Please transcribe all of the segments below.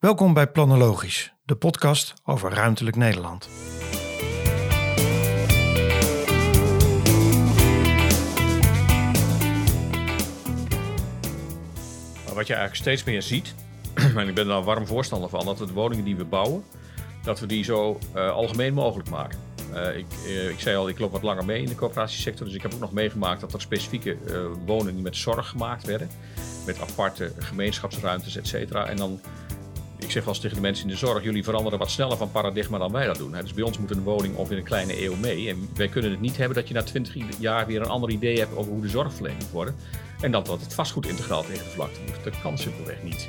Welkom bij Planologisch, de podcast over ruimtelijk Nederland. Wat je eigenlijk steeds meer ziet, en ik ben een warm voorstander van, dat de woningen die we bouwen, dat we die zo uh, algemeen mogelijk maken. Uh, ik, uh, ik, zei al, ik loop wat langer mee in de coöperatiesector, dus ik heb ook nog meegemaakt dat er specifieke woningen met zorg gemaakt werden. Met aparte gemeenschapsruimtes, et cetera. En dan ik zeg wel eens tegen de mensen in de zorg, jullie veranderen wat sneller van paradigma dan wij dat doen. Dus bij ons moet een woning ongeveer een kleine eeuw mee. En wij kunnen het niet hebben dat je na 20 jaar weer een ander idee hebt over hoe de zorgverlening moet worden. En dat, dat het vastgoed integraal tegen de vlakte moet. Dat kan simpelweg niet.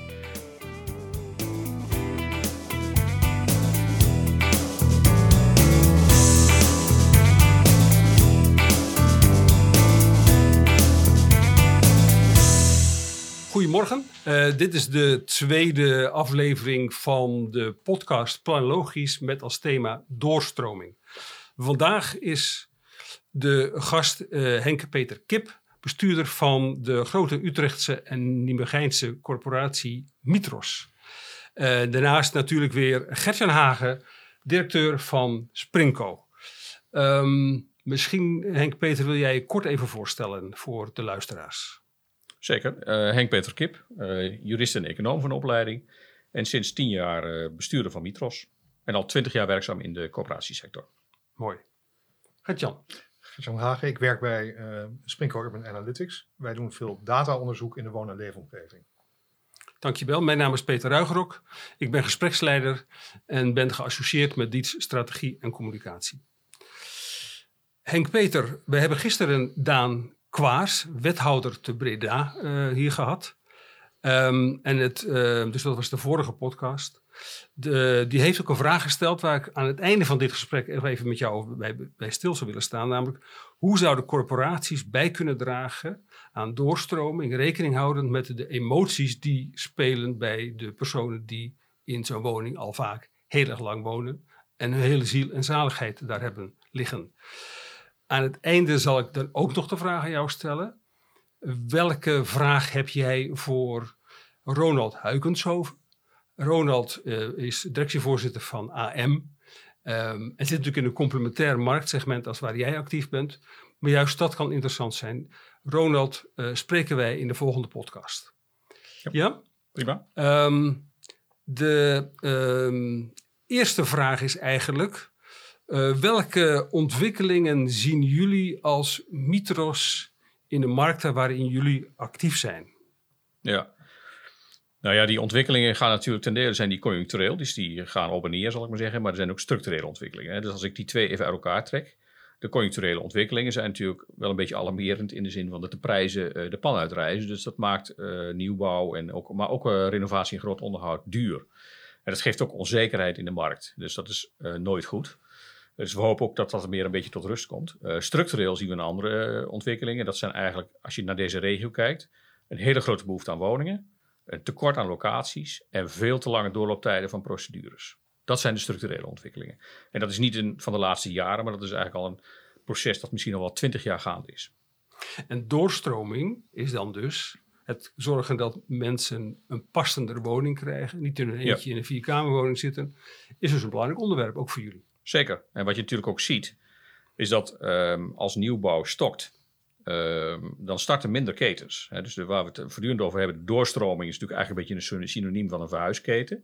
Uh, dit is de tweede aflevering van de podcast Planologisch met als thema doorstroming. Vandaag is de gast uh, Henke Peter Kip, bestuurder van de grote Utrechtse en Nieuwegeinse corporatie Mitros. Uh, daarnaast natuurlijk weer Gertjan Hagen, directeur van Sprinko. Um, misschien, Henk Peter, wil jij je kort even voorstellen voor de luisteraars? Zeker. Uh, Henk Peter Kip, uh, jurist en econoom van opleiding. En sinds tien jaar uh, bestuurder van Mitros. En al twintig jaar werkzaam in de coöperatiesector. Mooi. Gert-Jan. Gert-Jan Hagen, ik werk bij uh, Urban Analytics. Wij doen veel dataonderzoek in de woon- en leefomgeving. Dankjewel. Mijn naam is Peter Ruigerok. Ik ben gespreksleider en ben geassocieerd met Diets Strategie en Communicatie. Henk Peter, we hebben gisteren Daan Kwaars, wethouder te Breda, uh, hier gehad. Um, en het, uh, dus dat was de vorige podcast. De, die heeft ook een vraag gesteld waar ik aan het einde van dit gesprek even met jou bij, bij stil zou willen staan. Namelijk, hoe zouden corporaties bij kunnen dragen aan doorstroming, rekening houdend met de emoties die spelen bij de personen die in zo'n woning al vaak heel erg lang wonen en hun hele ziel en zaligheid daar hebben liggen. Aan het einde zal ik dan ook nog de vraag aan jou stellen. Welke vraag heb jij voor Ronald Huikenshoven? Ronald uh, is directievoorzitter van AM. Um, ehm, en zit natuurlijk in een complementair marktsegment als waar jij actief bent. Maar juist dat kan interessant zijn. Ronald uh, spreken wij in de volgende podcast. Ja? ja? Prima. Um, de um, eerste vraag is eigenlijk uh, welke ontwikkelingen zien jullie als Mitros in de markten waarin jullie actief zijn? Ja. Nou ja, die ontwikkelingen gaan natuurlijk ten dele zijn die conjunctureel, dus die gaan op en neer, zal ik maar zeggen. Maar er zijn ook structurele ontwikkelingen. Hè. Dus als ik die twee even uit elkaar trek. De conjuncturele ontwikkelingen zijn natuurlijk wel een beetje alarmerend in de zin van dat de prijzen uh, de pan uitreizen. Dus dat maakt uh, nieuwbouw, en ook, maar ook renovatie en groot onderhoud duur. En dat geeft ook onzekerheid in de markt. Dus dat is nooit goed. Dus we hopen ook dat dat meer een beetje tot rust komt. Uh, structureel zien we een andere uh, ontwikkelingen. Dat zijn eigenlijk, als je naar deze regio kijkt, een hele grote behoefte aan woningen, een tekort aan locaties en veel te lange doorlooptijden van procedures. Dat zijn de structurele ontwikkelingen. En dat is niet een, van de laatste jaren, maar dat is eigenlijk al een proces dat misschien al wel twintig jaar gaande is. En doorstroming is dan dus het zorgen dat mensen een passender woning krijgen, niet in een eentje ja. in een vierkamerwoning zitten, is dus een belangrijk onderwerp, ook voor jullie. Zeker. En wat je natuurlijk ook ziet, is dat um, als nieuwbouw stokt, um, dan starten minder ketens. Dus waar we het voortdurend over hebben, de doorstroming is natuurlijk eigenlijk een beetje een synoniem van een verhuisketen.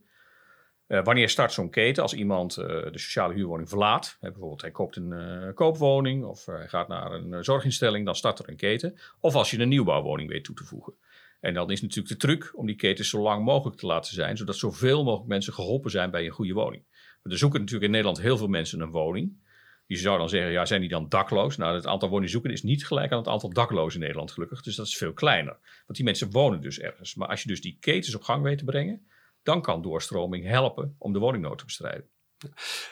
Uh, wanneer start zo'n keten? Als iemand uh, de sociale huurwoning verlaat, hè, bijvoorbeeld hij koopt een uh, koopwoning of hij gaat naar een zorginstelling, dan start er een keten. Of als je een nieuwbouwwoning weet toe te voegen. En dan is natuurlijk de truc om die ketens zo lang mogelijk te laten zijn, zodat zoveel mogelijk mensen geholpen zijn bij een goede woning. Er zoeken natuurlijk in Nederland heel veel mensen een woning. Je zou dan zeggen, ja, zijn die dan dakloos? Nou, het aantal woningzoeken is niet gelijk aan het aantal daklozen in Nederland, gelukkig. Dus dat is veel kleiner. Want die mensen wonen dus ergens. Maar als je dus die ketens op gang weet te brengen, dan kan doorstroming helpen om de woningnood te bestrijden.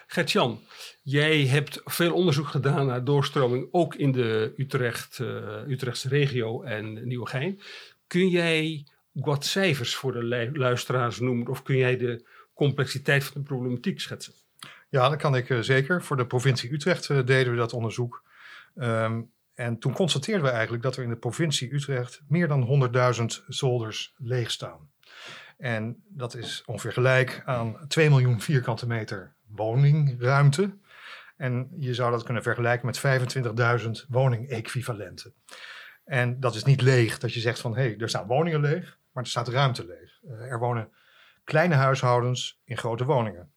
Gert-Jan, jij hebt veel onderzoek gedaan naar doorstroming, ook in de Utrecht, uh, Utrechtse regio en Nieuwegein. Kun jij wat cijfers voor de luisteraars noemen? Of kun jij de complexiteit van de problematiek schetsen? Ja, dat kan ik uh, zeker. Voor de provincie Utrecht uh, deden we dat onderzoek. Um, en toen constateerden we eigenlijk dat er in de provincie Utrecht meer dan 100.000 zolders leeg staan. En dat is ongeveer gelijk aan 2 miljoen vierkante meter woningruimte. En je zou dat kunnen vergelijken met 25.000 woningequivalenten. En dat is niet leeg, dat je zegt van hé, hey, er staan woningen leeg, maar er staat ruimte leeg. Uh, er wonen kleine huishoudens in grote woningen.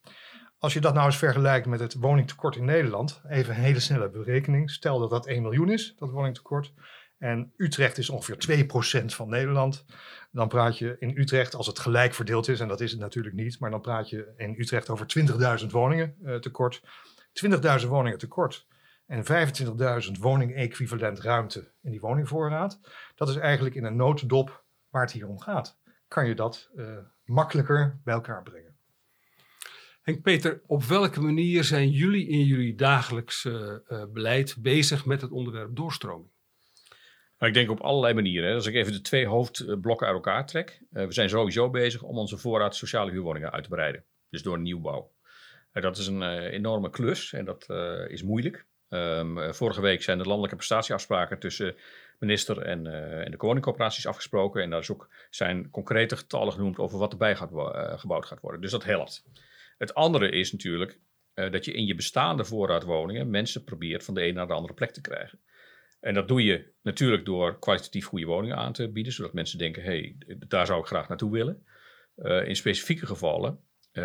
Als je dat nou eens vergelijkt met het woningtekort in Nederland, even een hele snelle berekening. Stel dat dat 1 miljoen is, dat woningtekort. En Utrecht is ongeveer 2% van Nederland. Dan praat je in Utrecht, als het gelijk verdeeld is, en dat is het natuurlijk niet, maar dan praat je in Utrecht over 20.000 woningen uh, tekort. 20.000 woningen tekort en 25.000 woning-equivalent ruimte in die woningvoorraad. Dat is eigenlijk in een notendop waar het hier om gaat. Kan je dat uh, makkelijker bij elkaar brengen? Henk Peter, op welke manier zijn jullie in jullie dagelijks uh, uh, beleid bezig met het onderwerp doorstroming? Maar ik denk op allerlei manieren. Als ik even de twee hoofdblokken uit elkaar trek. Uh, we zijn sowieso bezig om onze voorraad sociale huurwoningen uit te breiden. Dus door nieuwbouw. dat is een enorme klus en dat is moeilijk. Um, vorige week zijn de landelijke prestatieafspraken tussen minister en, en de woningcorporaties afgesproken. En daar is ook, zijn concrete getallen genoemd over wat erbij gaat, uh, gebouwd gaat worden. Dus dat helpt. Het andere is natuurlijk uh, dat je in je bestaande voorraad woningen mensen probeert van de ene naar de andere plek te krijgen. En dat doe je natuurlijk door kwalitatief goede woningen aan te bieden, zodat mensen denken, hé, hey, daar zou ik graag naartoe willen. in specifieke gevallen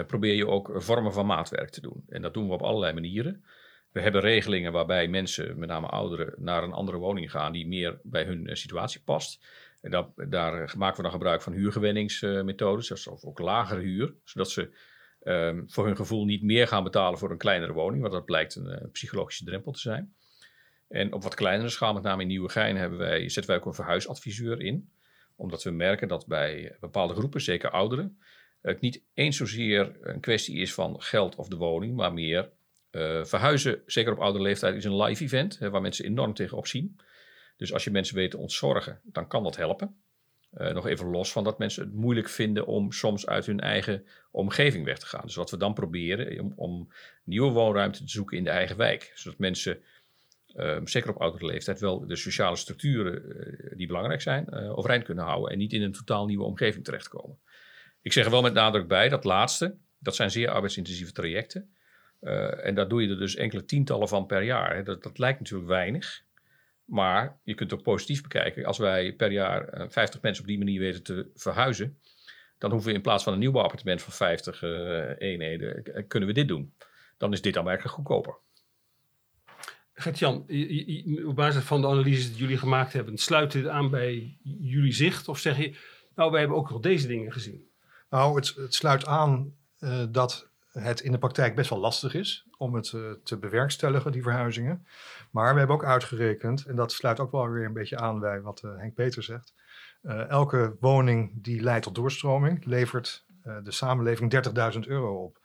probeer je ook vormen van maatwerk te doen. En dat doen we op allerlei manieren. We hebben regelingen waarbij mensen, met name ouderen, naar een andere woning gaan die meer bij hun uh, situatie past. En dat, daar maken we dan gebruik van huurgewenningsmethodes, of ook lagere huur, zodat ze um, voor hun gevoel niet meer gaan betalen voor een kleinere woning, want dat blijkt een uh, psychologische drempel te zijn. En op wat kleinere schaal, met name in Nieuwegein, hebben wij, zetten wij ook een verhuisadviseur in. Omdat we merken dat bij bepaalde groepen, zeker ouderen, het niet eens zozeer een kwestie is van geld of de woning, maar meer uh, verhuizen, zeker op oude leeftijd, is een live event hè, waar mensen enorm tegenop zien. Dus als je mensen weet te ontzorgen, dan kan dat helpen. Uh, nog even los van dat mensen het moeilijk vinden om soms uit hun eigen omgeving weg te gaan. Dus wat we dan proberen, om, om nieuwe woonruimte te zoeken in de eigen wijk. Zodat mensen, uh, zeker op oudere leeftijd, wel de sociale structuren die belangrijk zijn, overeind kunnen houden. En niet in een totaal nieuwe omgeving terechtkomen. Ik zeg er wel met nadruk bij, dat laatste, dat zijn zeer arbeidsintensieve trajecten. Uh, en daar doe je er dus enkele tientallen van per jaar. Dat, dat lijkt natuurlijk weinig. Maar je kunt het ook positief bekijken. Als wij per jaar uh, 50 mensen op die manier weten te verhuizen, dan hoeven we in plaats van een nieuwbouwappartement van 50 uh, eenheden, kunnen we dit doen. Dan is dit aanmerkelijk goedkoper. Gert-Jan, op basis van de analyses die jullie gemaakt hebben, sluit dit aan bij jullie zicht? Of zeg je, nou, wij hebben ook nog deze dingen gezien? Nou, het, het sluit aan uh, dat het in de praktijk best wel lastig is om het uh, te bewerkstelligen, die verhuizingen. Maar we hebben ook uitgerekend, en dat sluit ook wel weer een beetje aan bij wat uh, Henk Peter zegt. Uh, elke woning die leidt tot doorstroming levert de samenleving 30.000 euro op.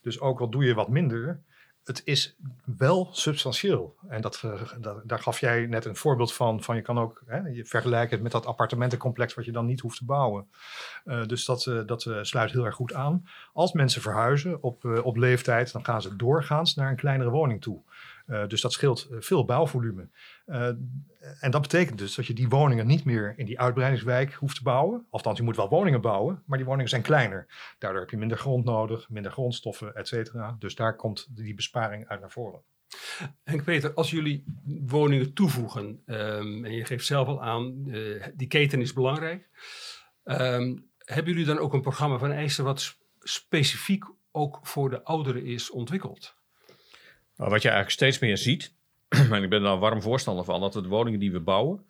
Dus ook al doe je wat minder, het is wel substantieel. En dat, dat, daar gaf jij net een voorbeeld van. van je kan ook hè, je vergelijken het met dat appartementencomplex wat je dan niet hoeft te bouwen. Uh, dus dat, uh, dat uh, sluit heel erg goed aan. Als mensen verhuizen op, op leeftijd, dan gaan ze doorgaans naar een kleinere woning toe. dus dat scheelt veel bouwvolume. en dat betekent dus dat je die woningen niet meer in die uitbreidingswijk hoeft te bouwen. Althans, je moet wel woningen bouwen, maar die woningen zijn kleiner. Daardoor heb je minder grond nodig, minder grondstoffen, et cetera. Dus daar komt die besparing uit naar voren. Henk Peter, als jullie woningen toevoegen, um, en je geeft zelf al aan, uh, die keten is belangrijk. Um, hebben jullie dan ook een programma van eisen wat specifiek ook voor de ouderen is ontwikkeld? Nou, wat je eigenlijk steeds meer ziet, en ik ben daar warm voorstander van, dat we de woningen die we bouwen,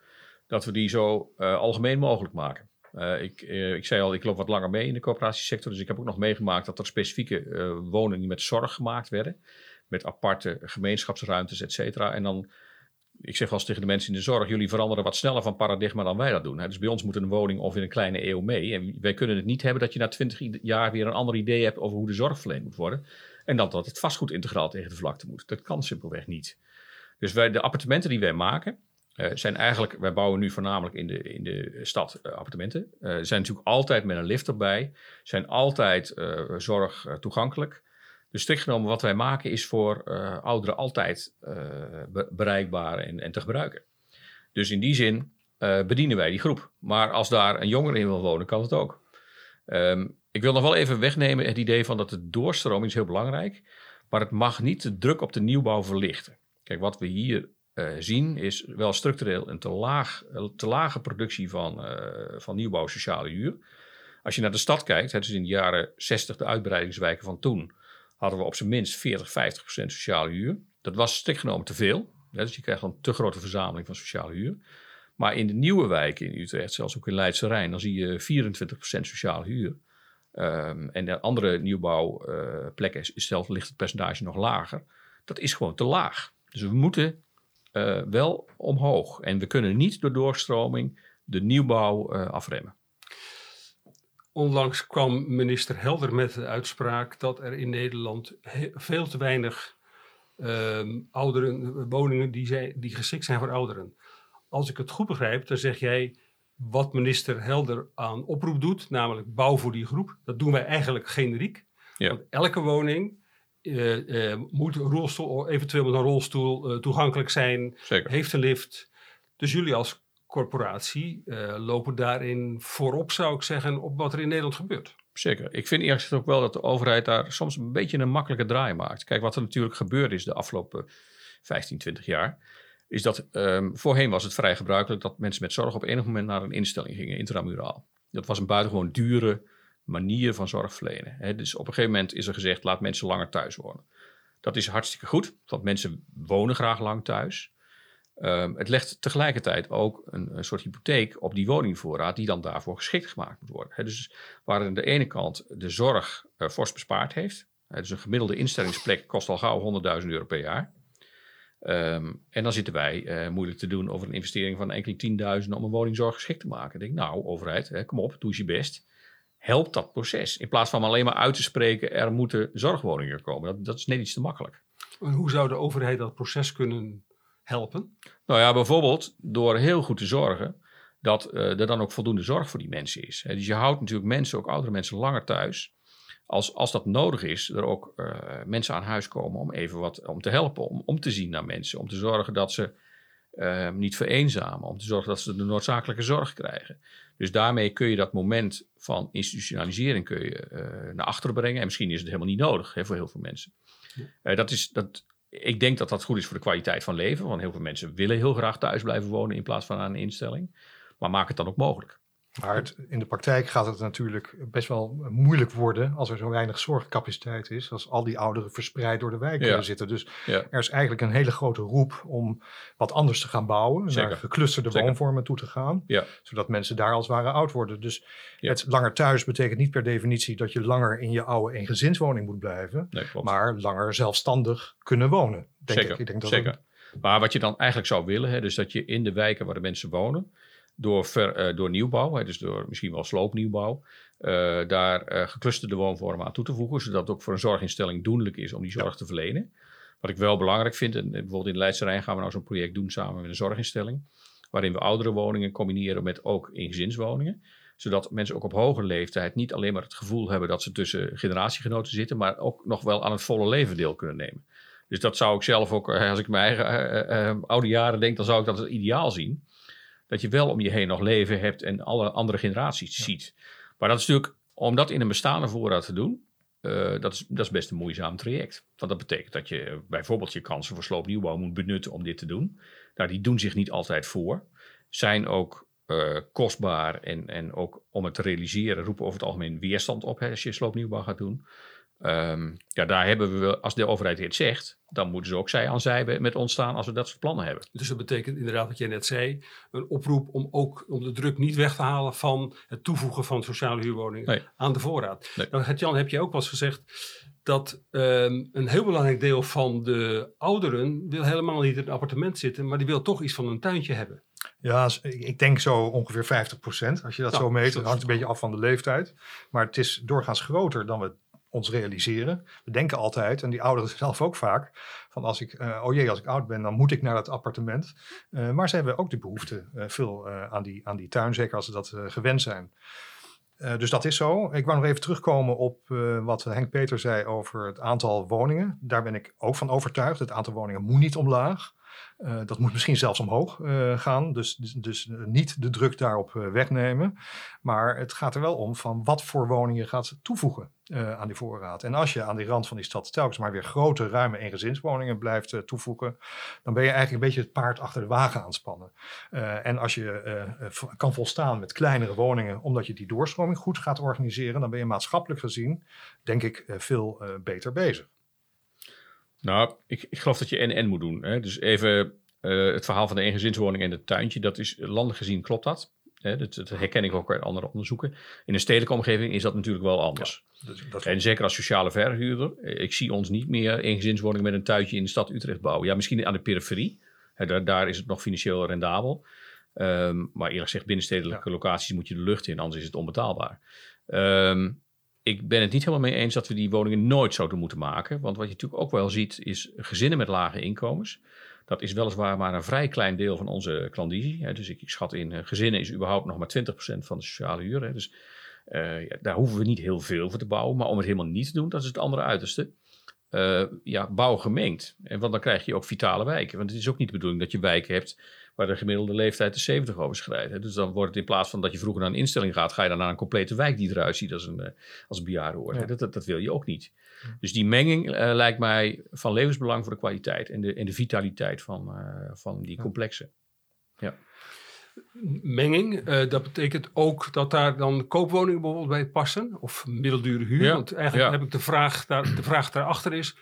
dat we die zo uh, algemeen mogelijk maken. Uh, ik, uh, ik zei al, ik loop wat langer mee in de coöperatiesector, dus ik heb ook nog meegemaakt dat er specifieke woningen met zorg gemaakt werden, met aparte gemeenschapsruimtes, et cetera. En dan ik zeg wel eens tegen de mensen in de zorg, jullie veranderen wat sneller van paradigma dan wij dat doen. Dus bij ons moet een woning of in een kleine eeuw mee. En wij kunnen het niet hebben dat je na twintig jaar weer een ander idee hebt over hoe de zorg verleend moet worden. En dan dat het vastgoed integraal tegen de vlakte moet. Dat kan simpelweg niet. Dus wij, de appartementen die wij maken, uh, zijn eigenlijk, wij bouwen nu voornamelijk in de, in de stad uh, appartementen. Uh, zijn natuurlijk altijd met een lift erbij, zijn altijd zorg toegankelijk. Dus strikt genomen, wat wij maken is voor uh, ouderen altijd be bereikbaar en, en, te gebruiken. Dus in die zin uh, bedienen wij die groep. Maar als daar een jongere in wil wonen, kan het ook. Ehm, ik wil nog wel even wegnemen het idee van dat de doorstroming is heel belangrijk. Maar het mag niet de druk op de nieuwbouw verlichten. Kijk, wat we hier zien is wel structureel een te, laag, te lage productie van, van nieuwbouw sociale huur. Als je naar de stad kijkt, dus in de jaren 60 de uitbreidingswijken van toen, hadden we op zijn minst 40, 50 procent sociale huur. Dat was strikt genomen te veel. Dus je krijgt een te grote verzameling van sociale huur. Maar in de nieuwe wijken in Utrecht, zelfs ook in Leidse Rijn, dan zie je 24 procent sociale huur. Um, en de andere nieuwbouwplekken uh, zelf ligt het percentage nog lager. Dat is gewoon te laag. Dus we moeten uh, wel omhoog. En we kunnen niet door doorstroming de nieuwbouw uh, afremmen. Onlangs kwam minister Helder met de uitspraak dat er in Nederland veel te weinig ouderen, woningen die, zijn, die geschikt zijn voor ouderen. Als ik het goed begrijp, dan zeg jij wat minister Helder aan oproep doet, namelijk bouw voor die groep. Dat doen wij eigenlijk generiek. Ja. Want elke woning uh, uh, moet rolstoel, eventueel met een rolstoel uh, toegankelijk zijn, Zeker. heeft een lift. Dus jullie als corporatie lopen daarin voorop, zou ik zeggen, op wat er in Nederland gebeurt. Zeker. Ik vind eerst ook wel dat de overheid daar soms een beetje een makkelijke draai maakt. Kijk, wat er natuurlijk gebeurd is de afgelopen 15, 20 jaar, is dat um, voorheen was het vrij gebruikelijk dat mensen met zorg op enig moment naar een instelling gingen, intramuraal. Dat was een buitengewoon dure manier van zorg verlenen. He, dus op een gegeven moment is er gezegd, laat mensen langer thuis wonen. Dat is hartstikke goed, want mensen wonen graag lang thuis. Um, het legt tegelijkertijd ook een, soort hypotheek op die woningvoorraad die dan daarvoor geschikt gemaakt moet worden. Dus waar aan de ene kant de zorg uh, fors bespaard heeft. He, dus een gemiddelde instellingsplek kost al gauw 100.000 euro per jaar. Um, en dan zitten wij uh, moeilijk te doen over een investering van enkele tienduizenden om een woningzorg geschikt te maken. Ik denk, nou, overheid, kom op, doe eens je best. Help dat proces. In plaats van alleen maar uit te spreken, er moeten zorgwoningen komen. Dat, dat is net iets te makkelijk. En hoe zou de overheid dat proces kunnen helpen? Nou ja, bijvoorbeeld door heel goed te zorgen dat uh, er dan ook voldoende zorg voor die mensen is. Dus je houdt natuurlijk mensen, ook oudere mensen, langer thuis als, als dat nodig is, er ook uh, mensen aan huis komen om even wat om te helpen, om, om te zien naar mensen, om te zorgen dat ze uh, niet vereenzamen, om te zorgen dat ze de noodzakelijke zorg krijgen. Dus daarmee kun je dat moment van institutionalisering kun je, uh, naar achteren brengen. En misschien is het helemaal niet nodig voor heel veel mensen. dat is, dat, ik denk dat dat goed is voor de kwaliteit van leven, want heel veel mensen willen heel graag thuis blijven wonen in plaats van aan een instelling. Maar maak het dan ook mogelijk. Maar het, in de praktijk gaat het natuurlijk best wel moeilijk worden als er zo weinig zorgcapaciteit is, als al die ouderen verspreid door de wijk ja. zitten. Dus ja. er is eigenlijk een hele grote roep om wat anders te gaan bouwen, Zeker. naar geclusterde Zeker. woonvormen toe te gaan, Ja. zodat mensen daar als het ware oud worden. Dus het langer thuis betekent niet per definitie dat je langer in je oude eengezinswoning moet blijven, Nee, maar langer zelfstandig kunnen wonen. Denk Zeker, ik. ik denk dat zeker. Maar wat je dan eigenlijk zou willen, hè, dus dat je in de wijken waar de mensen wonen, door, ver, eh, door nieuwbouw, hè, dus door misschien wel sloopnieuwbouw, eh, daar eh, geclusterde woonvormen aan toe te voegen, zodat het ook voor een zorginstelling doenlijk is om die zorg te verlenen. Wat ik wel belangrijk vind, en bijvoorbeeld in de Leidse Rijn gaan we nou zo'n project doen samen met een zorginstelling, waarin we oudere woningen combineren met ook ingezinswoningen zodat mensen ook op hoge leeftijd niet alleen maar het gevoel hebben dat ze tussen generatiegenoten zitten, maar ook nog wel aan het volle leven deel kunnen nemen. Dus dat zou ik zelf ook, als ik mijn eigen oude jaren denk, dan zou ik dat als ideaal zien. Dat je wel om je heen nog leven hebt en alle andere generaties ziet. Maar dat is natuurlijk, om dat in een bestaande voorraad te doen, uh, dat, is, dat is best een moeizaam traject. Want dat betekent dat je bijvoorbeeld je kansen voor sloopnieuwbouw moet benutten om dit te doen. Nou, die doen zich niet altijd voor. Zijn ook uh, kostbaar en, en ook om het te realiseren roepen over het algemeen weerstand op hè, als je sloopnieuwbouw gaat doen. Um, ja, daar hebben we, als de overheid dit zegt, dan moeten ze ook zij aan zij met ons staan als we dat soort plannen hebben. Dus dat betekent inderdaad wat jij net zei, een oproep om ook om de druk niet weg te halen van het toevoegen van sociale huurwoningen Nee. aan de voorraad. Nee. Nou, Jan, heb je ook wel eens gezegd dat um, een heel belangrijk deel van de ouderen wil helemaal niet in een appartement zitten, maar die wil toch iets van een tuintje hebben. Ja, ik denk zo ongeveer 50% Als je dat Ja, zo meet, dat het hangt een beetje af van de leeftijd. Maar het is doorgaans groter dan we ons realiseren. We denken altijd, en die ouderen zelf ook vaak, van als ik, eh, oh jee, als ik oud ben, dan moet ik naar dat appartement. Eh, maar ze hebben ook de behoefte eh, veel aan, die, aan die tuin, zeker als ze dat gewend zijn. Dus dat is zo. Ik wou nog even terugkomen op wat Henk Peter zei over het aantal woningen. Daar ben ik ook van overtuigd. Het aantal woningen moet niet omlaag. Uh, dat moet misschien zelfs omhoog uh, gaan, dus, dus, dus niet de druk daarop uh, wegnemen. Maar het gaat er wel om van wat voor woningen gaat toevoegen aan die voorraad. En als je aan die rand van die stad telkens maar weer grote, ruime eengezinswoningen blijft toevoegen, dan ben je eigenlijk een beetje het paard achter de wagen aanspannen. en als je kan volstaan met kleinere woningen, omdat je die doorstroming goed gaat organiseren, dan ben je maatschappelijk gezien, denk ik, veel beter bezig. Nou, ik, ik geloof dat je en-en moet doen. Hè? Dus even het verhaal van de eengezinswoning en het tuintje. Dat is landelijk gezien klopt dat. Hè? Dat, dat, herken ik ook uit andere onderzoeken. In een stedelijke omgeving is dat natuurlijk wel anders. Ja, dat, dat en zeker als sociale verhuurder. Ik zie ons niet meer eengezinswoningen met een tuintje in de stad Utrecht bouwen. Ja, misschien aan de periferie. Hè, daar, daar, is het nog financieel rendabel. Um, maar eerlijk gezegd, binnenstedelijke ja. locaties moet je de lucht in, anders is het onbetaalbaar. Um, ik ben het niet helemaal mee eens dat we die woningen nooit zouden moeten maken. Want wat je natuurlijk ook wel ziet, is gezinnen met lage inkomens. Dat is weliswaar maar een vrij klein deel van onze klandizie. Dus ik, ik schat in, uh, gezinnen is überhaupt nog maar 20% van de sociale huur. Hè. Dus uh, ja, daar hoeven we niet heel veel voor te bouwen. Maar om het helemaal niet te doen, dat is het andere uiterste. Uh, ja, bouw gemengd. En want dan krijg je ook vitale wijken. Want het is ook niet de bedoeling dat je wijken hebt waar de gemiddelde leeftijd de 70 overschrijdt. Dus dan wordt het in plaats van dat je vroeger naar een instelling gaat, ga je dan naar een complete wijk die eruit ziet als een, als een bejaardenhoor. Dat, dat, dat, wil je ook niet. Dus die menging uh, lijkt mij van levensbelang voor de kwaliteit en de, en de vitaliteit van, uh, van die complexen. Ja. Menging, dat betekent ook dat daar dan koopwoningen bijvoorbeeld bij passen of middeldure huur. Ja. Want eigenlijk ja. heb ik de vraag, daar, de vraag daarachter is,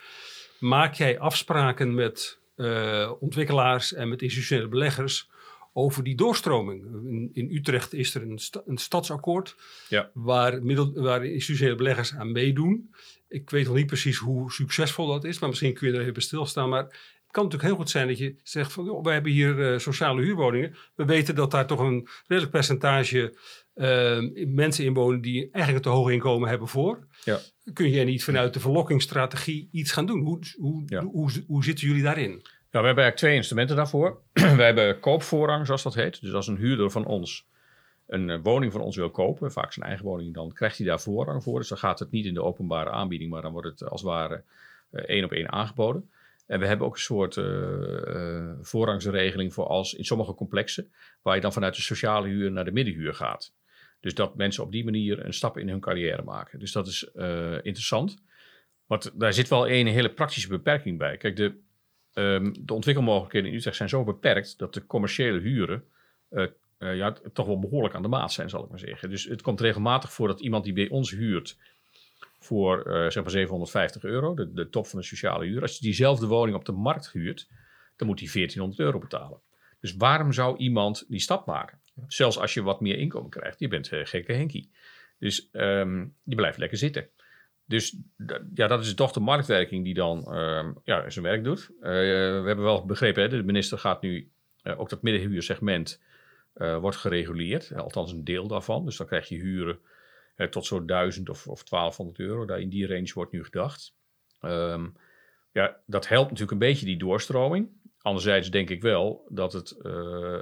maak jij afspraken met uh, ontwikkelaars en met institutionele beleggers over die doorstroming. In, in Utrecht is er een, sta, een stadsakkoord ja. waar, middel, waar institutionele beleggers aan meedoen. Ik weet nog niet precies hoe succesvol dat is, maar misschien kun je er even stilstaan. Maar het kan natuurlijk heel goed zijn dat je zegt van, joh, wij hebben hier uh, sociale huurwoningen. We weten dat daar toch een redelijk percentage uh, mensen in wonen die eigenlijk een te hoog inkomen hebben voor. Ja. Kun je niet vanuit de verlokkingsstrategie iets gaan doen? Hoe, hoe, ja. hoe, hoe, zitten jullie daarin? We hebben eigenlijk twee instrumenten daarvoor. we hebben koopvoorrang, zoals dat heet. Dus als een huurder van ons een uh, woning van ons wil kopen, vaak zijn eigen woning, dan krijgt hij daar voorrang voor. Dus dan gaat het niet in de openbare aanbieding, maar dan wordt het als het ware uh, één op één aangeboden. En we hebben ook een soort uh, voorrangsregeling voor als in sommige complexen, waar je dan vanuit de sociale huur naar de middenhuur gaat. Dus dat mensen op die manier een stap in hun carrière maken. Dus dat is interessant. Maar daar zit wel een hele praktische beperking bij. Kijk, de, um, de ontwikkelmogelijkheden in Utrecht zijn zo beperkt dat de commerciële huren uh, uh, ja, toch wel behoorlijk aan de maat zijn, zal ik maar zeggen. Dus het komt regelmatig voor dat iemand die bij ons huurt voor zeg maar 750 euro, de, de top van de sociale huur, als je diezelfde woning op de markt huurt, dan moet hij 1400 euro betalen. Dus waarom zou iemand die stap maken? Zelfs als je wat meer inkomen krijgt. Je bent gekke Henkie. Dus um, je blijft lekker zitten. Dus ja, dat is toch de marktwerking die dan um, ja, zijn werk doet. Uh, we hebben wel begrepen, hè, de minister gaat nu uh, ook dat middenhuursegment wordt gereguleerd. Althans een deel daarvan. Dus dan krijg je huren tot zo'n 1000 of, of 1200 euro. Daar in die range wordt nu gedacht. Um, ja, dat helpt natuurlijk een beetje die doorstroming. Anderzijds denk ik wel dat het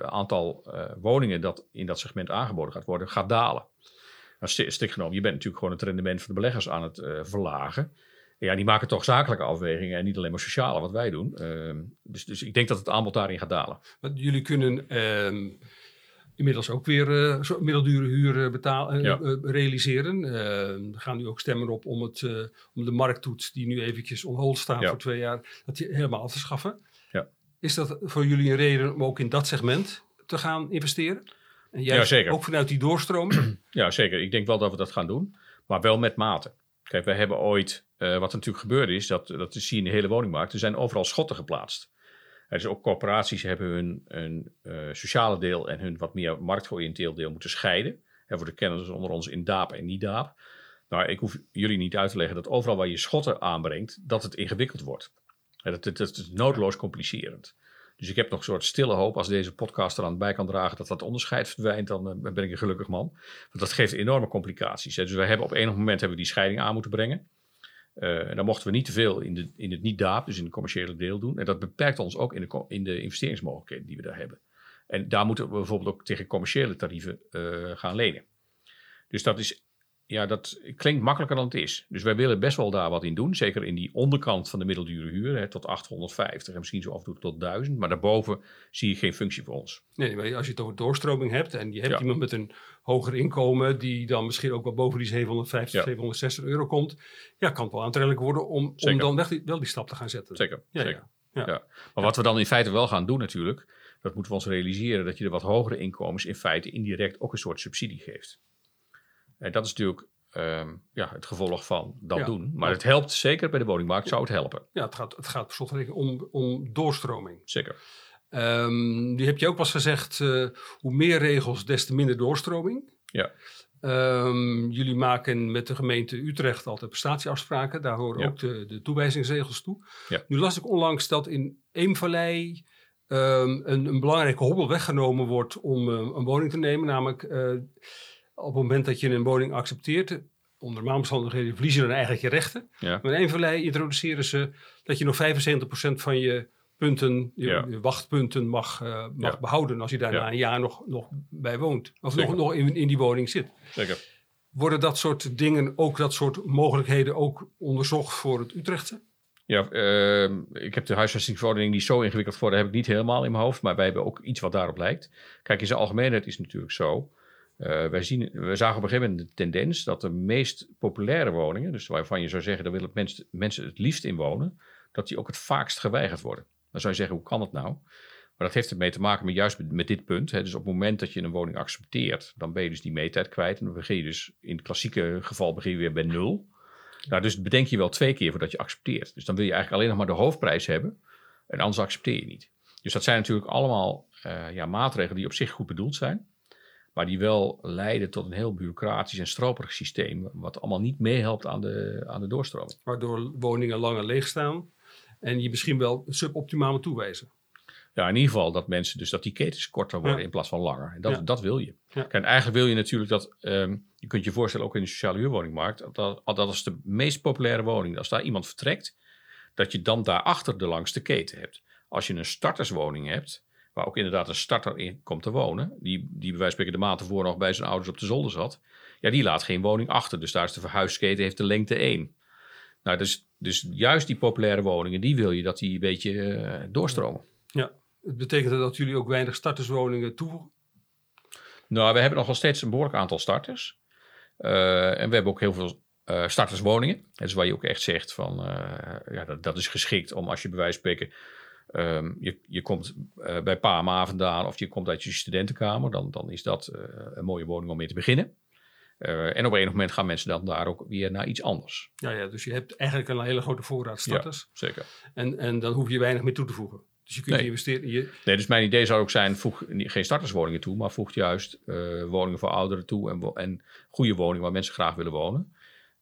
aantal woningen dat in dat segment aangeboden gaat worden, gaat dalen. Nou, stik genomen, je bent natuurlijk gewoon het rendement van de beleggers aan het uh, verlagen. Ja, die maken toch zakelijke afwegingen en niet alleen maar sociale, wat wij doen. Ehm, dus, dus ik denk dat het aanbod daarin gaat dalen. Want jullie kunnen ehm, inmiddels ook weer middeldure huur betalen, ja. realiseren. Ehm, we gaan nu ook stemmen op om, het, om de markttoets, die nu eventjes on staat ja. voor twee jaar, dat die helemaal af te schaffen. Is dat voor jullie een reden om ook in dat segment te gaan investeren? En juist ja, zeker. ook vanuit die doorstroming? Ja, zeker. Ik denk wel dat we dat gaan doen, maar wel met mate. Kijk, we hebben ooit, uh, wat er natuurlijk gebeurd is, dat, dat zie je in de hele woningmarkt, er zijn overal schotten geplaatst. Dus ook corporaties hebben hun, hun uh, sociale deel en hun wat meer marktgeoriënteerd deel moeten scheiden. En voor de kenners onder ons in DAAP en niet DAAP. Nou, ik hoef jullie niet uit te leggen dat overal waar je schotten aanbrengt, dat het ingewikkeld wordt. Dat, dat, dat, is noodloos complicerend. Dus ik heb nog een soort stille hoop als deze podcast er aan bij kan dragen dat dat onderscheid verdwijnt, dan uh, ben ik een gelukkig man. Want dat geeft enorme complicaties. Dus we hebben op enig moment hebben we die scheiding aan moeten brengen. Uh, en dan mochten we niet te veel in, de, in het niet-DAAP, dus in het commerciële deel doen. En dat beperkt ons ook in de, in de investeringsmogelijkheden die we daar hebben. En daar moeten we bijvoorbeeld ook tegen commerciële tarieven uh, gaan lenen. Dus dat is ja, dat klinkt makkelijker dan het is. Dus wij willen best wel daar wat in doen. Zeker in die onderkant van de middeldure huur, hè, tot 850 en misschien zo af en toe tot 1000. Maar daarboven zie je geen functie voor ons. Nee, maar als je het over doorstroming hebt en je hebt Ja. iemand met een hoger inkomen die dan misschien ook wel boven die 750, Ja. 760 euro komt, ja, kan het wel aantrekkelijk worden om, om dan die- wel die stap te gaan zetten. Zeker. Ja, zeker. Ja. Maar wat we dan in feite wel gaan doen natuurlijk, dat moeten we ons realiseren, dat je de wat hogere inkomens in feite indirect ook een soort subsidie geeft. En dat is natuurlijk ehm, ja, het gevolg van dat Ja. doen. Maar het helpt zeker bij de woningmarkt, zou het helpen. Ja, het gaat, het gaat per slotverrekening om, om doorstroming. Zeker. Ehm die heb je ook eens gezegd, eh, hoe meer regels, des te minder doorstroming. Ja. Ehm, jullie maken met de gemeente Utrecht altijd prestatieafspraken. Daar horen Ja. ook de, de toewijzingsregels toe. Ja. Nu las ik onlangs dat in Eemvallei een, een belangrijke hobbel weggenomen wordt om eh, een woning te nemen. Namelijk eh, op het moment dat je een woning accepteert, onder normale omstandigheden verlies je dan eigenlijk je rechten. Ja. Maar in Eemvallei introduceren ze dat je nog 75% van je punten, je, Ja. je wachtpunten mag, eh, mag Ja. behouden als je daar Ja. na een jaar nog, nog bij woont. Of Zeker. nog, nog in, in die woning zit. Zeker. Worden dat soort dingen, ook dat soort mogelijkheden ook onderzocht voor het Utrechtse? Ja, ehm, ik heb de huisvestingsverordening die is zo ingewikkeld voor, heb ik niet helemaal in mijn hoofd. Maar wij hebben ook iets wat daarop lijkt. Kijk, in zijn algemeenheid is het natuurlijk zo. Eh, wij, zien, we zagen op een gegeven moment de tendens dat de meest populaire woningen, dus waarvan je zou zeggen, daar willen mensen, mensen het liefst in wonen, dat die ook het vaakst geweigerd worden. Dan zou je zeggen, hoe kan het nou? Maar dat heeft ermee te maken met juist met, met dit punt. Hè. Dus op het moment dat je een woning accepteert, dan ben je dus die meetijd kwijt. En dan begin je dus, in het klassieke geval begin je weer bij nul. Nou, dus bedenk je wel twee keer voordat je accepteert. Dus dan wil je eigenlijk alleen nog maar de hoofdprijs hebben. En anders accepteer je niet. Dus dat zijn natuurlijk allemaal eh, ja, maatregelen die op zich goed bedoeld zijn. Maar die wel leiden tot een heel bureaucratisch en stroperig systeem. Wat allemaal niet meehelpt aan de, aan de doorstroming. Waardoor woningen langer leeg staan en je misschien wel suboptimaal moet toewijzen. Ja, in ieder geval dat mensen dus dat die ketens korter worden Ja. in plaats van langer. En dat, Ja. dat wil je. Ja. Kijk, en eigenlijk wil je natuurlijk dat, ehm, je kunt je voorstellen ook in de sociale huurwoningmarkt, dat, dat is de meest populaire woning. Als daar iemand vertrekt, dat je dan daarachter de langste keten hebt. Als je een starterswoning hebt, waar ook inderdaad een starter in komt te wonen, die, die bij wijze van spreken de maand ervoor nog bij zijn ouders op de zolder zat, ja, die laat geen woning achter. Dus daar is de verhuisketen, heeft de lengte 1. Nou, dus, dus juist die populaire woningen, die wil je dat die een beetje eh, doorstromen. Ja. Het betekent dat jullie ook weinig starterswoningen toevoegen? Nou, we hebben nog wel steeds een behoorlijk aantal starters. Eh, en we hebben ook heel veel eh, starterswoningen. Dus waar je ook echt zegt van, ja, dat, dat is geschikt om als je bij wijze van spreken, ehm, je, je komt eh, bij pa en ma vandaan of je komt uit je studentenkamer, dan, dan is dat eh, een mooie woning om mee te beginnen. Eh, en op enig moment gaan mensen dan daar ook weer naar iets anders. Ja, ja, dus je hebt eigenlijk een hele grote voorraad starters. Zeker. En, en dan hoef je weinig meer toe te voegen. Dus je kunt Nee. investeren. Je, Nee, dus mijn idee zou ook zijn, voeg geen starterswoningen toe, maar voeg juist woningen voor ouderen toe en, goede woningen waar mensen graag willen wonen.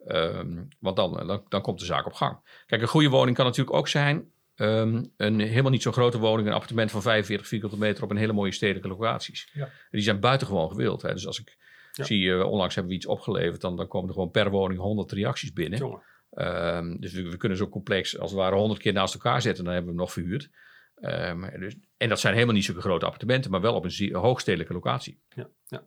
Ehm, want dan, dan, dan komt de zaak op gang. Kijk, een goede woning kan natuurlijk ook zijn ehm, een helemaal niet zo grote woning, een appartement van 45 vierkante meter op een hele mooie stedelijke locaties. Ja. Die zijn buitengewoon gewild. Hè. Dus als ik Ja. zie, eh, onlangs hebben we iets opgeleverd, dan, dan komen er gewoon per woning 100 reacties binnen. Ehm, dus we, we kunnen zo'n complex als het ware 100 keer naast elkaar zetten, dan hebben we hem nog verhuurd. Ehm, dus, en dat zijn helemaal niet zulke grote appartementen, maar wel op een hoogstedelijke locatie. Ja, ja.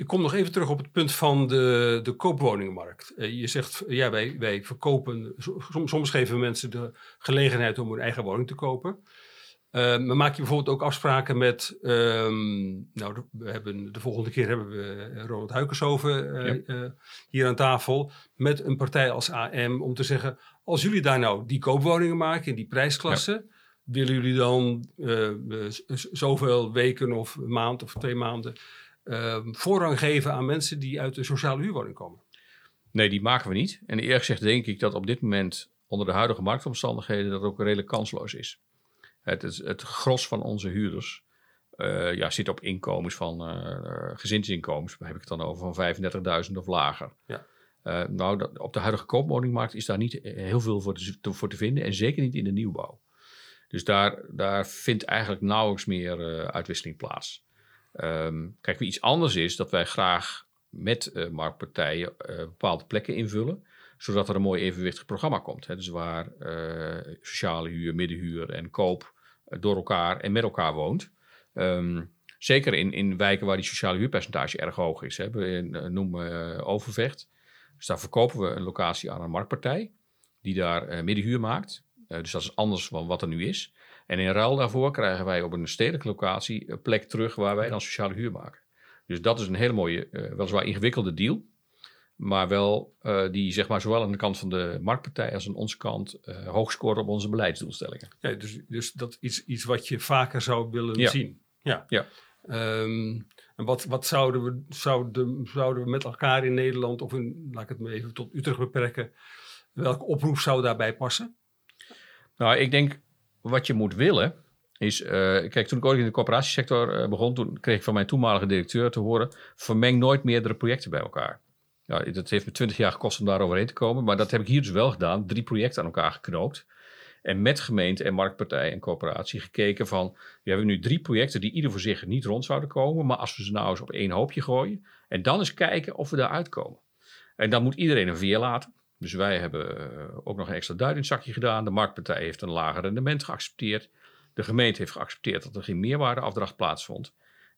Ik kom nog even terug op het punt van de, de koopwoningenmarkt. Eh, je zegt, ja, wij, wij verkopen, soms, soms geven mensen de gelegenheid om hun eigen woning te kopen. Eh, maar maak je bijvoorbeeld ook afspraken met, ehm, nou, de- we hebben, de volgende keer hebben we Ronald Huikershoven eh, Ja. eh, hier aan tafel, met een partij als AM, om te zeggen, als jullie daar nou die koopwoningen maken in die prijsklasse, willen jullie dan eh, eh, zoveel weken of maand of twee maanden ehm, voorrang geven aan mensen die uit een sociale huurwoning komen? Nee, die maken we niet. En eerlijk gezegd denk ik dat op dit moment onder de huidige marktomstandigheden dat ook redelijk kansloos is. Het, het, het gros van onze huurders eh, ja, zit op inkomens van eh, gezinsinkomens, heb ik het dan over, van 35.000 of lager. Ja. Eh, nou, dat, op de huidige koopwoningmarkt is daar niet heel veel voor te, te- voor te vinden en zeker niet in de nieuwbouw. Dus daar, daar vindt eigenlijk nauwelijks meer uitwisseling plaats. Ehm, kijk, iets anders is, dat wij graag met eh, marktpartijen eh, bepaalde plekken invullen, zodat er een mooi evenwichtig programma komt. Hè? Dus waar eh, sociale huur, middenhuur en koop door elkaar en met elkaar woont. Ehm, Zeker in, in wijken waar die sociale huurpercentage erg hoog is. Hè. We noemen Overvecht. Dus daar verkopen we een locatie aan een marktpartij die daar middenhuur maakt. dus dat is anders dan wat er nu is. En in ruil daarvoor krijgen wij op een stedelijke locatie een plek terug waar wij dan sociale huur maken. Dus dat is een hele mooie, weliswaar ingewikkelde deal. Maar wel uh, die zeg maar zowel aan de kant van de marktpartij als aan onze kant uh, hoog scoort op onze beleidsdoelstellingen. Ja, dus, dus dat is iets wat je vaker zou willen ja. zien. Ja. ja. Um, en wat, wat zouden, we, zouden, zouden we met elkaar in Nederland, of in, laat ik het maar even tot Utrecht beperken, welke oproep zou daarbij passen? Nou, ik denk wat je moet willen is, uh, kijk, toen ik ooit in de corporatiesector begon, toen kreeg ik van mijn toenmalige directeur te horen, vermeng nooit meerdere projecten bij elkaar. Ja, dat heeft me twintig jaar gekost om daar overheen te komen. Maar dat heb ik hier dus wel gedaan. Drie projecten aan elkaar geknoopt. En met gemeente en marktpartij en coöperatie gekeken van... We hebben nu drie projecten die ieder voor zich niet rond zouden komen. Maar als we ze nou eens op één hoopje gooien... en dan eens kijken of we daar uitkomen. En dan moet iedereen een veer laten. Dus wij hebben ook nog een extra duit in het zakje gedaan. De marktpartij heeft een lager rendement geaccepteerd. De gemeente heeft geaccepteerd dat er geen meerwaardeafdracht plaatsvond.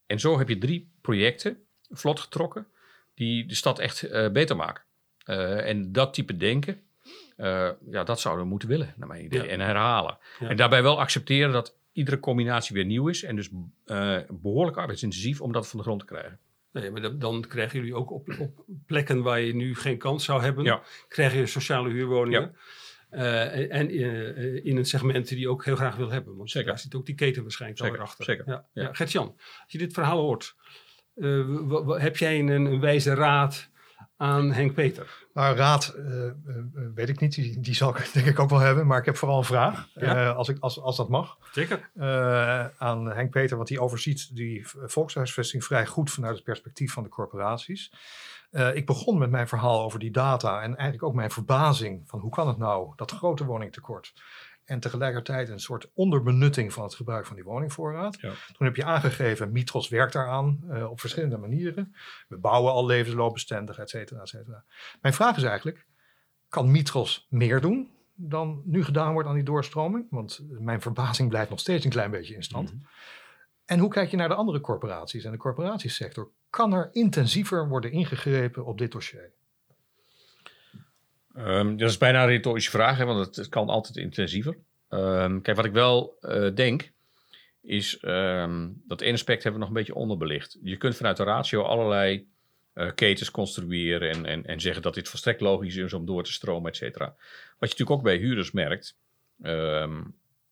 En zo heb je drie projecten vlot getrokken die de stad echt uh, beter maken. Uh, en dat type denken, uh, ja, dat zouden we moeten willen, naar mijn idee. Ja. En herhalen. Ja. En daarbij wel accepteren dat iedere combinatie weer nieuw is. En dus behoorlijk arbeidsintensief om dat van de grond te krijgen. Nee, maar dan, krijgen jullie ook op, op, plekken waar je nu geen kans zou hebben, ja. krijg je sociale huurwoningen. Uh, en uh, in een segment die je ook heel graag wil hebben. Want Zeker. daar zit ook die keten waarschijnlijk Zeker. achter. Zeker. Ja. Ja. Ja. Gert-Jan, als je dit verhaal hoort, uh, heb jij een, een, wijze raad aan Henk Peter? Nou, raad uh, uh, weet ik niet. Die, die, zal ik denk ik ook wel hebben. Maar ik heb vooral een vraag, ja? als, ik, als, als dat mag. Zeker. aan Henk Peter, want die overziet die volkshuisvesting vrij goed vanuit het perspectief van de corporaties. ik begon met mijn verhaal over die data en eigenlijk ook mijn verbazing van hoe kan het nou, dat grote woningtekort. En tegelijkertijd een soort onderbenutting van het gebruik van die woningvoorraad. Ja. Toen heb je aangegeven, Mitros werkt daaraan uh, op verschillende manieren. We bouwen al levensloopbestendig, et cetera, et cetera. Mijn vraag is eigenlijk, kan Mitros meer doen dan nu gedaan wordt aan die doorstroming? Want mijn verbazing blijft nog steeds een klein beetje in stand. Mm-hmm. En hoe kijk je naar de andere corporaties en de corporatiesector? Kan er intensiever worden ingegrepen op dit dossier? Um, dat is bijna een retorische vraag, want het, kan altijd intensiever. Um, kijk, wat ik wel uh, denk, is um, dat één aspect hebben we nog een beetje onderbelicht. Je kunt vanuit de ratio allerlei uh, ketens construeren en, en, en zeggen dat dit volstrekt logisch is om door te stromen, et cetera. Wat je natuurlijk ook bij huurders merkt,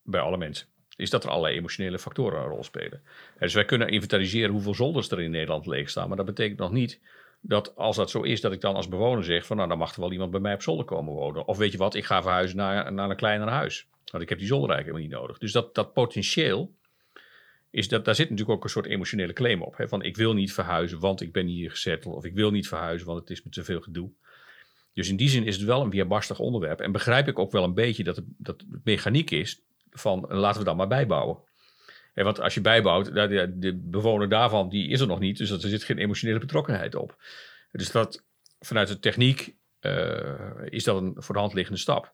bij alle mensen, is dat er allerlei emotionele factoren een rol spelen. Dus wij kunnen inventariseren hoeveel zolders er in Nederland leeg staan, maar dat betekent nog niet dat als dat zo is, dat ik dan als bewoner zeg van nou, dan mag er wel iemand bij mij op zolder komen wonen. Of weet je wat, ik ga verhuizen naar, naar een kleiner huis. Want ik heb die zolder eigenlijk helemaal niet nodig. Dus dat, dat potentieel, is dat, daar zit natuurlijk ook een soort emotionele claim op. Hè? Van ik wil niet verhuizen, want ik ben hier gezetteld. Of ik wil niet verhuizen, want het is me te veel gedoe. Dus in die zin is het wel een weerbarstig onderwerp. En begrijp ik ook wel een beetje dat het, dat mechaniek is van laten we dan maar bijbouwen. Ja, want als je bijbouwt, de, de bewoner daarvan, die is er nog niet. Dus er zit geen emotionele betrokkenheid op. Dus dat vanuit de techniek uh, is dat een voor de hand liggende stap.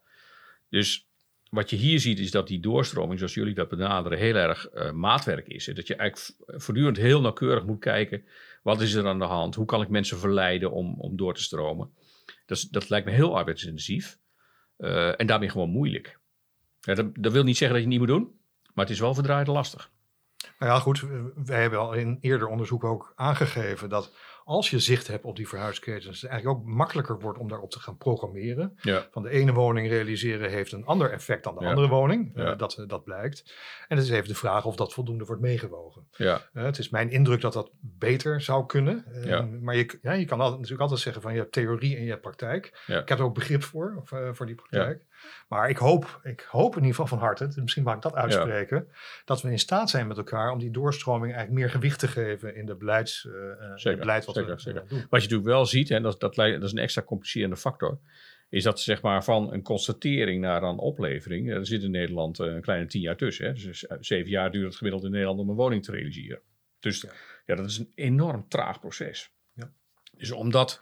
Dus wat je hier ziet is dat die doorstroming, zoals jullie dat benaderen, heel erg uh, maatwerk is. Dat je eigenlijk voortdurend heel nauwkeurig moet kijken, wat is er aan de hand? Hoe kan ik mensen verleiden om, om door te stromen? Dat, dat lijkt me heel arbeidsintensief en daarmee gewoon moeilijk. Ja, dat, dat wil niet zeggen dat je het niet moet doen. Maar het is wel verdraaid lastig. Nou ja, goed. Wij hebben al in eerder onderzoek ook aangegeven dat als je zicht hebt op die verhuisketens, het eigenlijk ook makkelijker wordt om daarop te gaan programmeren. Ja. Van de ene woning realiseren heeft een ander effect dan de Ja. andere woning. Ja. Uh, dat, dat blijkt. En het is even de vraag of dat voldoende wordt meegewogen. Ja, Uh, het is mijn indruk dat dat beter zou kunnen. Uh. Maar je, ja, je kan altijd, natuurlijk altijd zeggen van je hebt theorie en je hebt praktijk. Ik heb er ook begrip voor, of, voor die praktijk. Maar ik hoop, ik hoop in ieder geval van harte, misschien mag ik dat uitspreken, dat we in staat zijn met elkaar om die doorstroming eigenlijk meer gewicht te geven in de, beleids, uh, het beleid wat zeker, we zeker. doen. Wat je natuurlijk wel ziet, en dat, dat, dat is een extra complicerende factor, is dat zeg maar van een constatering naar een oplevering, er zit in Nederland eh, een kleine tien jaar tussen. Hè? Dus eh, zeven jaar duurt het gemiddeld in Nederland om een woning te realiseren. Dus Ja. ja, dat is een enorm traag proces. Ja. Dus om dat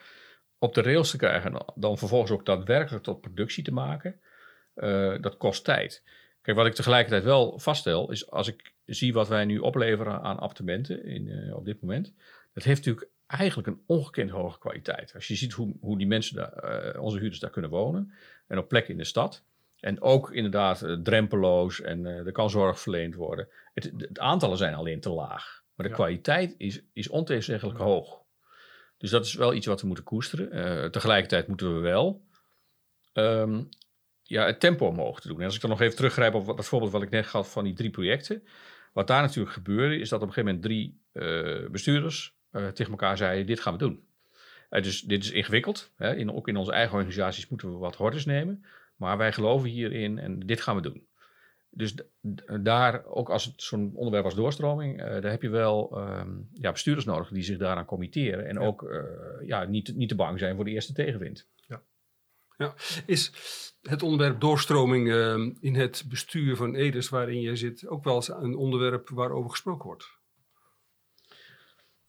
op de rails te krijgen en dan vervolgens ook daadwerkelijk tot productie te maken, eh, dat kost tijd. Kijk, wat ik tegelijkertijd wel vaststel, is als ik zie wat wij nu opleveren aan appartementen in, eh, op dit moment, dat heeft natuurlijk eigenlijk een ongekend hoge kwaliteit. Als je ziet hoe, hoe die mensen, daar, eh, onze huurders daar kunnen wonen en op plekken in de stad. En ook inderdaad eh, drempeloos en eh, er kan zorg verleend worden. Het, het aantallen zijn alleen te laag. Maar de Ja. kwaliteit is, is ontegenzeggelijk hoog. Dus dat is wel iets wat we moeten koesteren. Tegelijkertijd moeten we wel ehm, ja, het tempo omhoog te doen. En als ik dan nog even teruggrijp op dat voorbeeld wat ik net gaf van die drie projecten. Wat daar natuurlijk gebeurde, is dat op een gegeven moment drie bestuurders eh, tegen elkaar zeiden: Dit gaan we doen. Eh, dus dit is ingewikkeld. Hè? In, ook in onze eigen organisaties moeten we wat hordes nemen. Maar wij geloven hierin en dit gaan we doen. Dus daar, ook als het zo'n onderwerp als doorstroming, eh, daar heb je wel ehm, ja, bestuurders nodig die zich daaraan committeren. En Ja. ook ja, niet, niet te bang zijn voor de eerste tegenwind. Is het onderwerp doorstroming eh, in het bestuur van Edes, waarin jij zit, ook wel eens een onderwerp waarover gesproken wordt?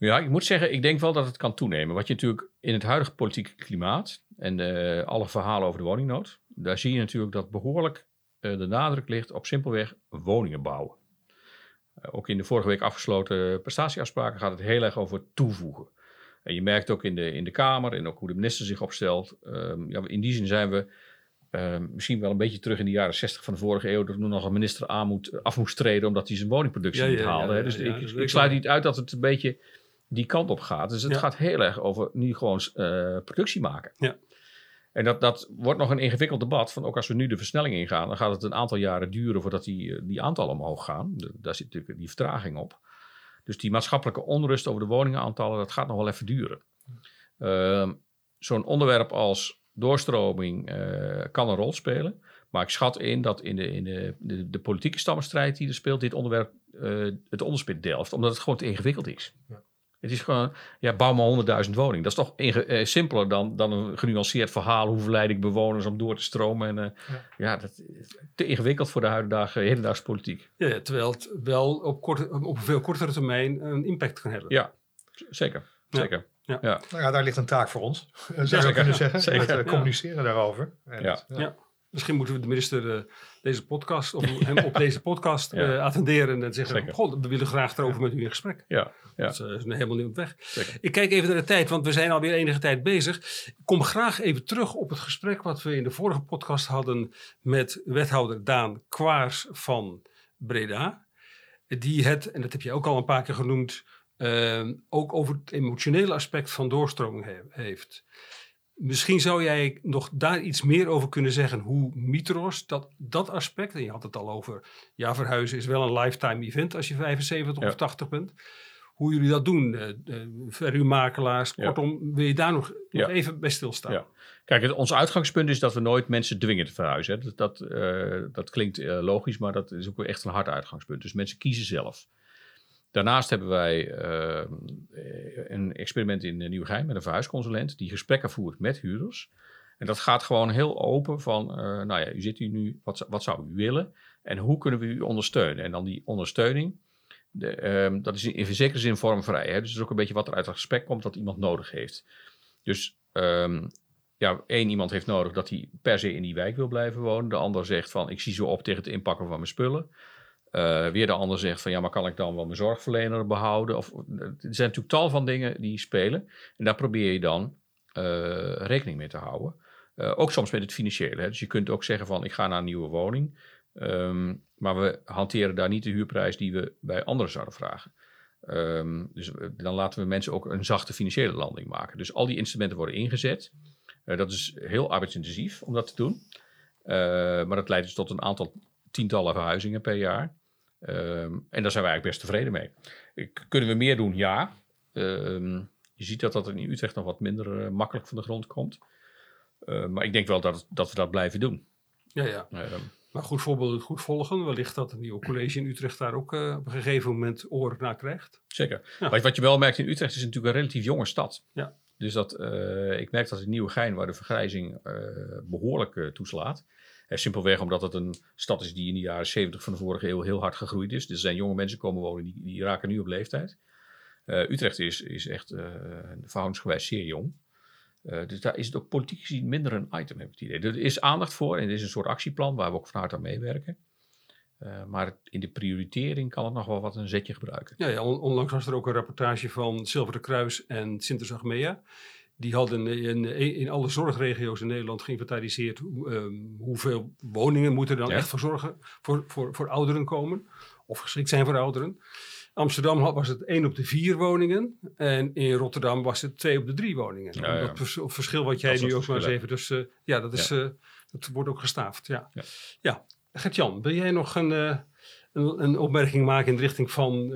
Ja, ik moet zeggen, ik denk wel dat het kan toenemen. Wat je natuurlijk in het huidige politieke klimaat en eh, alle verhalen over de woningnood, daar zie je natuurlijk dat behoorlijk eh, de nadruk ligt op simpelweg woningen bouwen. Eh, ook in de vorige week afgesloten prestatieafspraken gaat het heel erg over toevoegen. En je merkt ook in de, in de Kamer en ook hoe de minister zich opstelt. ehm, ja, in die zin zijn we ehm, misschien wel een beetje terug in de jaren 60 van de vorige eeuw. Dat er nog een minister aan moet, af moest treden omdat hij zijn woningproductie Ja, niet ja, haalde. ja, dus ik, ik sluit niet uit dat het een beetje die kant op gaat. Dus het Ja. gaat heel erg over nu gewoon eh, productie maken. Ja. En dat, dat wordt nog een ingewikkeld debat. Van ook als we nu de versnelling ingaan, dan gaat het een aantal jaren duren voordat die, eh, die aantallen omhoog gaan. De- daar zit natuurlijk die vertraging op. Dus die maatschappelijke onrust over de woningenaantallen, dat gaat nog wel even duren. Ehm, Zo'n onderwerp als doorstroming eh, kan een rol spelen. Maar ik schat in dat in de, in de, de, de politieke stammenstrijd die er speelt, dit onderwerp het onderspit delft. Omdat het gewoon te ingewikkeld is. Ja. Het is gewoon, ja, bouw maar 100.000 woningen. Dat is toch inge- eh, simpeler dan, dan een genuanceerd verhaal. Hoe verleid ik bewoners om door te stromen? En, eh, Ja. ja. dat is te ingewikkeld voor de huidige, hedendaagse politiek. Ja, ja, terwijl het wel op, korte, op veel kortere termijn een impact kan hebben. Ja, zeker. Ja. Zeker. Nou ja, daar ligt een taak voor ons, zou je kunnen zeggen. zeker. Eh, Ja. communiceren daarover. En Ja. Misschien moeten we de minister eh, deze podcast, of hem op deze podcast Ja. eh, attenderen en zeggen: Zeker. Goh, we willen graag erover met u in gesprek. Ja, ja. Dat is, eh, helemaal niet op weg. Zeker. Ik kijk even naar de tijd, want we zijn alweer enige tijd bezig. Ik kom graag even terug op het gesprek wat we in de vorige podcast hadden met wethouder Daan Kwaars van Breda. Die het, en dat heb je ook al een paar keer genoemd, ook over het emotionele aspect van doorstroming he- heeft. Misschien zou jij nog daar iets meer over kunnen zeggen. Hoe Mitros, dat, dat aspect, en je had het al over, ja, verhuizen is wel een lifetime event als je 75 Ja. of 80 bent. Hoe jullie dat doen, eh, eh, verhuurmakelaars, Ja. kortom, wil je daar nog, nog even bij stilstaan? Kijk, het, ons uitgangspunt is dat we nooit mensen dwingen te verhuizen. hè. Dat, dat, eh, dat klinkt logisch, maar dat is ook echt een hard uitgangspunt. Dus mensen kiezen zelf. Daarnaast hebben wij eh, een experiment in eh, Nieuwegein met een verhuisconsulent die gesprekken voert met huurders. En dat gaat gewoon heel open van, eh, nou ja, u zit hier nu, wat, wat zou u willen en hoe kunnen we u ondersteunen? En dan die ondersteuning, de, ehm, dat is in, zekere zin vormvrij. Hè? Dus is ook een beetje wat er uit het gesprek komt, wat iemand nodig heeft. Dus ehm, ja, één iemand heeft nodig dat hij per se in die wijk wil blijven wonen. De ander zegt van, ik zie zo op tegen het inpakken van mijn spullen. Eh, weer de ander zegt van, ja, maar kan ik dan wel mijn zorgverlener behouden? Of, er zijn natuurlijk tal van dingen die spelen. En daar probeer je dan eh, rekening mee te houden. Eh, ook soms met het financiële. Hè? Dus je kunt ook zeggen van, ik ga naar een nieuwe woning. Ehm, maar we hanteren daar niet de huurprijs die we bij anderen zouden vragen. Ehm, dus dan laten we mensen ook een zachte financiële landing maken. Dus al die instrumenten worden ingezet. Dat is heel arbeidsintensief om dat te doen. Maar dat leidt dus tot een aantal tientallen verhuizingen per jaar. Ehm, en daar zijn we eigenlijk best tevreden mee. Kunnen we meer doen? Ja. Ehm, je ziet dat dat in Utrecht nog wat minder eh, makkelijk van de grond komt. Eh, maar ik denk wel dat, het- dat we dat blijven doen. Ja, ja. Ehm, Maar goed voorbeeld goed volgen. Wellicht dat een nieuw college in Utrecht daar ook eh, op een gegeven moment oor naar krijgt. Zeker. Ja. Wat, wat je wel merkt in Utrecht is natuurlijk een relatief jonge stad. Ja. Dus dat, eh, ik merk dat in Nieuwegein, waar de vergrijzing eh, behoorlijk eh, toeslaat. Eh, simpelweg omdat het een stad is die in de jaren 70 van de vorige eeuw heel hard gegroeid is. Dus er zijn jonge mensen komen wonen, die, die raken nu op leeftijd. Eh, Utrecht is, is echt uh, verhoudingsgewijs zeer jong. Dus daar is het ook politiek gezien minder een item, heb ik het idee. Er is aandacht voor en er is een soort actieplan waar we ook van harte aan meewerken. Eh, maar in de prioritering kan het nog wel wat een zetje gebruiken. Ja, ja on- onlangs was er ook een rapportage van Zilveren Kruis en Sintes Achmea. Die hadden in, in alle zorgregio's in Nederland geïnventariseerd ehm, hoeveel woningen moeten er dan Ja. echt voor, zorgen, voor, voor, voor ouderen komen. Of geschikt zijn voor ouderen. Amsterdam had- was het 1 op de 4 woningen. En in Rotterdam was het 2 op de 3 woningen. Ja, ja. Dat vers- verschil wat jij Dat nu ook maar eens even. Dus eh, ja, dat, is, eh, dat wordt ook gestaafd. Ja. Ja. Ja. Gert-Jan, wil jij nog een, eh, een, een opmerking maken in de richting van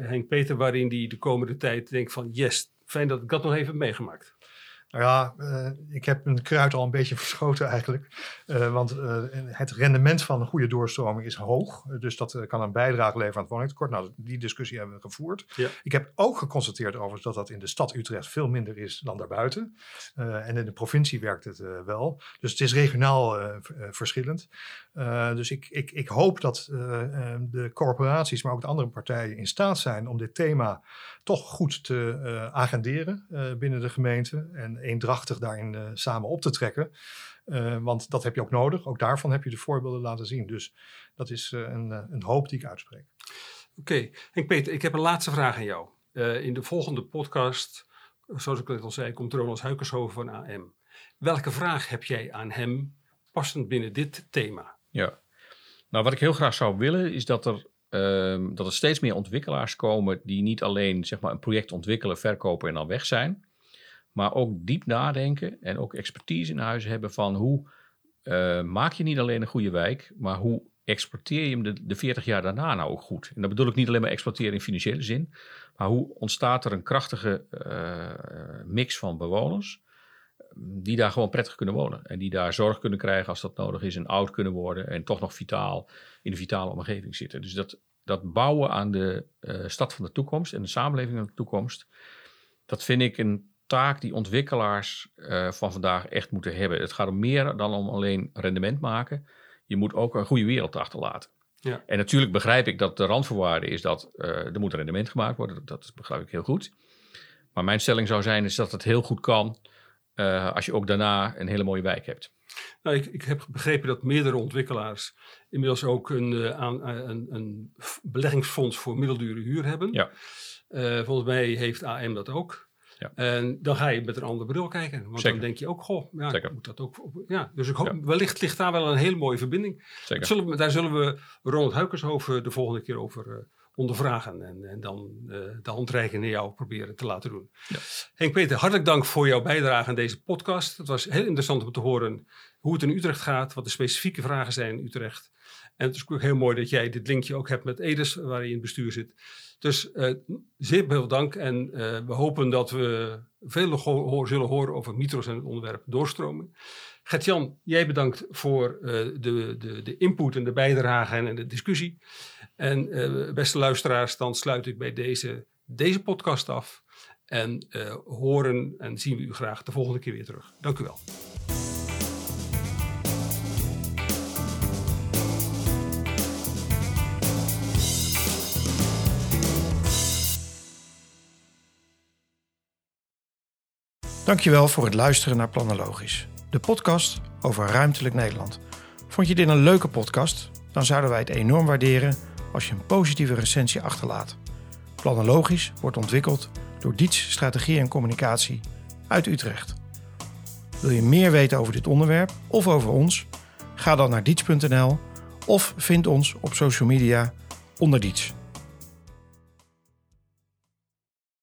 Henk Peter, waarin hij de komende tijd denkt van yes, fijn dat ik dat nog even meegemaakt. Nou ja, eh, ik heb mijn kruid al een beetje verschoten eigenlijk. Eh, want eh, het rendement van een goede doorstroming is hoog. Dus dat kan een bijdrage leveren aan het woningtekort. Nou, die discussie hebben we gevoerd. Ja. Ik heb ook geconstateerd overigens dat dat in de stad Utrecht veel minder is dan daarbuiten. En in de provincie werkt het wel. Dus het is regionaal verschillend. Dus ik, ik, ik hoop dat de corporaties, maar ook de andere partijen in staat zijn om dit thema toch goed te agenderen binnen de gemeente en eendrachtig daarin eh, samen op te trekken. Eh, want dat heb je ook nodig. Ook daarvan heb je de voorbeelden laten zien. Dus dat is eh, een, een hoop die ik uitspreek. Oké, Henk Peter, ik heb een laatste vraag aan jou. Eh, in de volgende podcast, zoals ik net al zei, komt Ronald Huikershoven van AM. Welke vraag heb jij aan hem passend binnen dit thema? Ja. Nou, wat ik heel graag zou willen is dat er, ehm, dat er steeds meer ontwikkelaars komen die niet alleen zeg maar, een project ontwikkelen, verkopen en dan weg zijn. Maar ook diep nadenken en ook expertise in huis hebben van hoe eh, maak je niet alleen een goede wijk, maar hoe exploiteer je hem de, de 40 jaar daarna nou ook goed. En dat bedoel ik niet alleen maar exploiteren in financiële zin, maar hoe ontstaat er een krachtige eh, mix van bewoners die daar gewoon prettig kunnen wonen. En die daar zorg kunnen krijgen als dat nodig is en oud kunnen worden en toch nog vitaal in de vitale omgeving zitten. Dus dat, dat bouwen aan de eh, stad van de toekomst en de samenleving van de toekomst, dat vind ik een taak die ontwikkelaars eh, van vandaag echt moeten hebben. Het gaat om meer dan om alleen rendement maken. Je moet ook een goede wereld achterlaten. Ja. En natuurlijk begrijp ik dat de randvoorwaarde is dat eh, er moet rendement gemaakt worden. Dat, begrijp ik heel goed. Maar mijn stelling zou zijn is dat het heel goed kan eh, als je ook daarna een hele mooie wijk hebt. Nou, ik, ik heb begrepen dat meerdere ontwikkelaars inmiddels ook een, aan, een, een beleggingsfonds voor middeldure huur hebben. Ja. Volgens mij heeft AM dat ook. Ja. En dan ga je met een andere bril kijken. Want Zeker. dan denk je ook, goh, ja, Zeker. moet dat ook. Ja, dus ik hoop, wellicht ligt daar wel een hele mooie verbinding. Zeker. zullen we, daar zullen we Ronald Huikershoven de volgende keer over eh, ondervragen. En, en dan eh, de handreiking naar jou proberen te laten doen. Ja. Henk Peter, hartelijk dank voor jouw bijdrage aan deze podcast. Het was heel interessant om te horen hoe het in Utrecht gaat, wat de specifieke vragen zijn in Utrecht. En het is ook heel mooi dat jij dit linkje ook hebt met Edes, waar je in het bestuur zit. Dus eh, zeer veel dank en eh, we hopen dat we veel zullen horen over Mitros en het onderwerp doorstroming. Gert-Jan, jij bedankt voor eh, de, de, de input en de bijdrage en de discussie. En beste luisteraars, dan sluit ik bij deze, deze podcast af. En horen en zien we u graag de volgende keer weer terug. Dank u wel. Dankjewel voor het luisteren naar Planologisch, de podcast over ruimtelijk Nederland. Vond je dit een leuke podcast? Dan zouden wij het enorm waarderen als je een positieve recensie achterlaat. Planologisch wordt ontwikkeld door Diets Strategie en Communicatie uit Utrecht. Wil je meer weten over dit onderwerp of over ons? Ga dan naar diets.nl of vind ons op social media onder Diets.